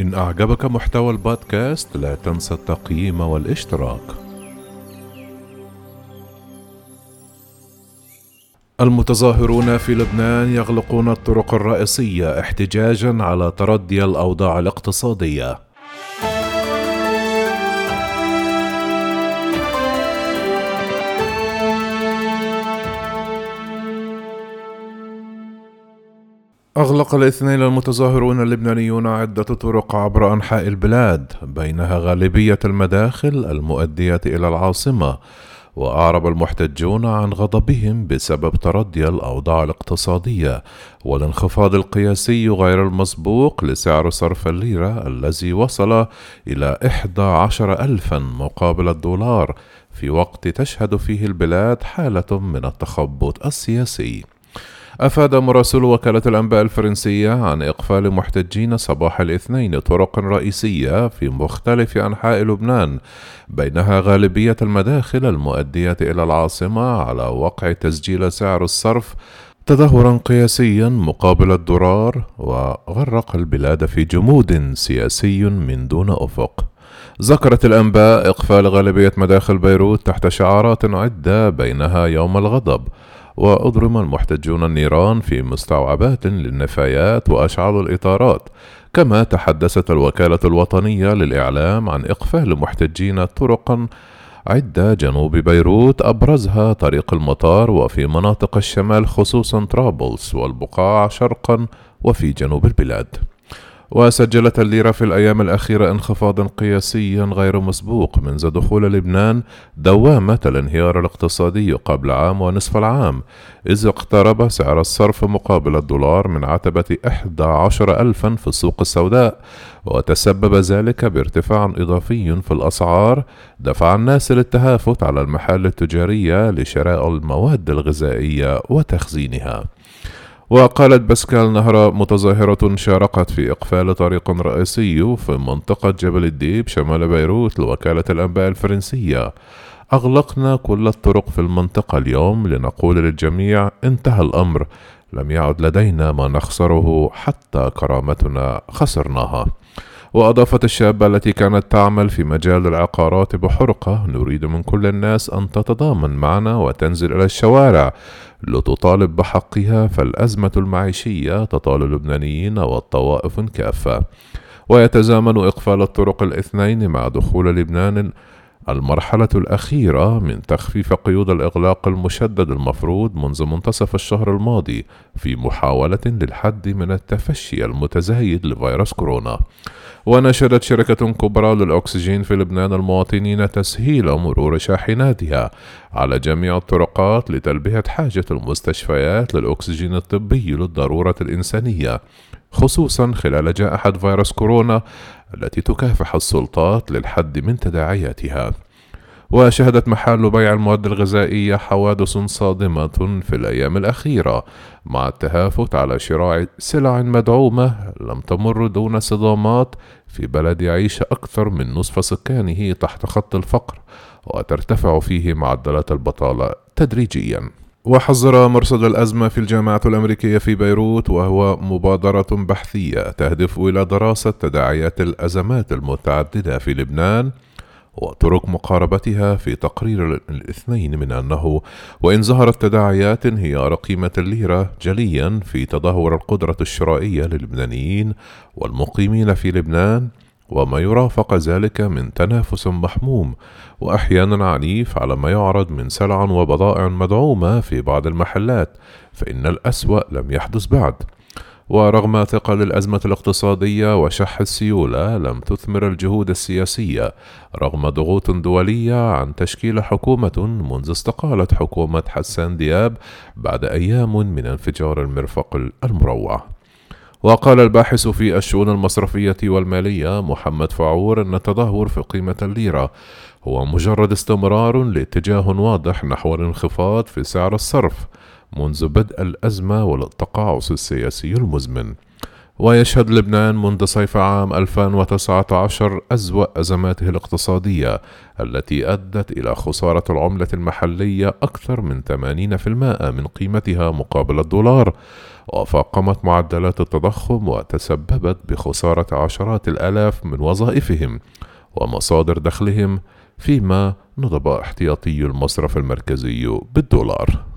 إن أعجبك محتوى البودكاست لا تنسى التقييم والاشتراك. المتظاهرون في لبنان يغلقون الطرق الرئيسية احتجاجا على تردي الأوضاع الاقتصادية. أغلق الاثنين المتظاهرون اللبنانيون عدة طرق عبر أنحاء البلاد بينها غالبية المداخل المؤدية إلى العاصمة وأعرب المحتجون عن غضبهم بسبب تردي الأوضاع الاقتصادية والانخفاض القياسي غير المسبوق لسعر صرف الليرة الذي وصل إلى 11 ألفا مقابل الدولار في وقت تشهد فيه البلاد حالة من التخبط السياسي. أفاد مراسل وكالة الأنباء الفرنسية عن إقفال محتجين صباح الاثنين طرق رئيسية في مختلف أنحاء لبنان بينها غالبية المداخل المؤدية إلى العاصمة على وقع تسجيل سعر الصرف تدهورا قياسيا مقابل الدولار وغرق البلاد في جمود سياسي من دون أفق. ذكرت الأنباء إقفال غالبية مداخل بيروت تحت شعارات عدة بينها يوم الغضب وأضرم المحتجون النيران في مستوعبات للنفايات وأشعلوا الإطارات كما تحدثت الوكالة الوطنية للإعلام عن إقفال محتجين طرقا عدة جنوب بيروت أبرزها طريق المطار وفي مناطق الشمال خصوصا طرابلس والبقاع شرقا وفي جنوب البلاد. وسجلت الليرة في الأيام الأخيرة انخفاضا قياسيا غير مسبوق منذ دخول لبنان دوامة الانهيار الاقتصادي قبل عام ونصف العام إذ اقترب سعر الصرف مقابل الدولار من عتبة 11 ألفا في السوق السوداء وتسبب ذلك بارتفاع إضافي في الأسعار دفع الناس للتهافت على المحال التجارية لشراء المواد الغذائية وتخزينها. وقالت باسكال نهر متظاهرة شاركت في إقفال طريق رئيسي في منطقة جبل الديب شمال بيروت لوكالة الأنباء الفرنسية. أغلقنا كل الطرق في المنطقة اليوم لنقول للجميع انتهى الأمر. لم يعد لدينا ما نخسره حتى كرامتنا خسرناها. وأضافت الشابة التي كانت تعمل في مجال العقارات بحرقة نريد من كل الناس أن تتضامن معنا وتنزل إلى الشوارع لتطالب بحقها فالأزمة المعيشية تطال اللبنانيين والطوائف كافة ويتزامن إقفال الطرق الاثنين مع دخول لبنان المرحلة الأخيرة من تخفيف قيود الإغلاق المشدد المفروض منذ منتصف الشهر الماضي في محاولة للحد من التفشي المتزايد لفيروس كورونا. ونشرت شركة كبرى للأكسجين في لبنان المواطنين تسهيل مرور شاحناتها على جميع الطرقات لتلبية حاجة المستشفيات للأكسجين الطبي للضرورة الإنسانية. خصوصا خلال جائحة فيروس كورونا التي تكافح السلطات للحد من تداعياتها. وشهدت محال بيع المواد الغذائية حوادث صادمة في الأيام الأخيرة مع التهافت على شراء سلع مدعومة لم تمر دون صدامات في بلد يعيش أكثر من نصف سكانه تحت خط الفقر وترتفع فيه معدلات البطالة تدريجيا. وحذر مرصد الأزمة في الجامعة الأمريكية في بيروت وهو مبادرة بحثية تهدف إلى دراسة تداعيات الأزمات المتعددة في لبنان وطرق مقاربتها في تقرير الاثنين من أنه وإن ظهرت تداعيات انهيار قيمة الليرة جليا في تدهور القدرة الشرائية للبنانيين والمقيمين في لبنان وما يرافق ذلك من تنافس محموم وأحيانا عنيف على ما يعرض من سلع وبضائع مدعومة في بعض المحلات فإن الأسوأ لم يحدث بعد. ورغم ثقل الأزمة الاقتصادية وشح السيولة لم تثمر الجهود السياسية رغم ضغوط دولية عن تشكيل حكومة منذ استقالت حكومة حسان دياب بعد أيام من انفجار المرفق المروع. وقال الباحث في الشؤون المصرفية والمالية محمد فعور أن التدهور في قيمة الليرة هو مجرد استمرار لاتجاه واضح نحو الانخفاض في سعر الصرف منذ بدء الأزمة والتقاعس السياسي المزمن. ويشهد لبنان منذ صيف عام 2019 أسوأ أزماته الاقتصادية التي أدت إلى خسارة العملة المحلية أكثر من 80% من قيمتها مقابل الدولار. وفاقمت معدلات التضخم وتسببت بخسارة عشرات الآلاف من وظائفهم ومصادر دخلهم فيما نضب احتياطي المصرف المركزي بالدولار.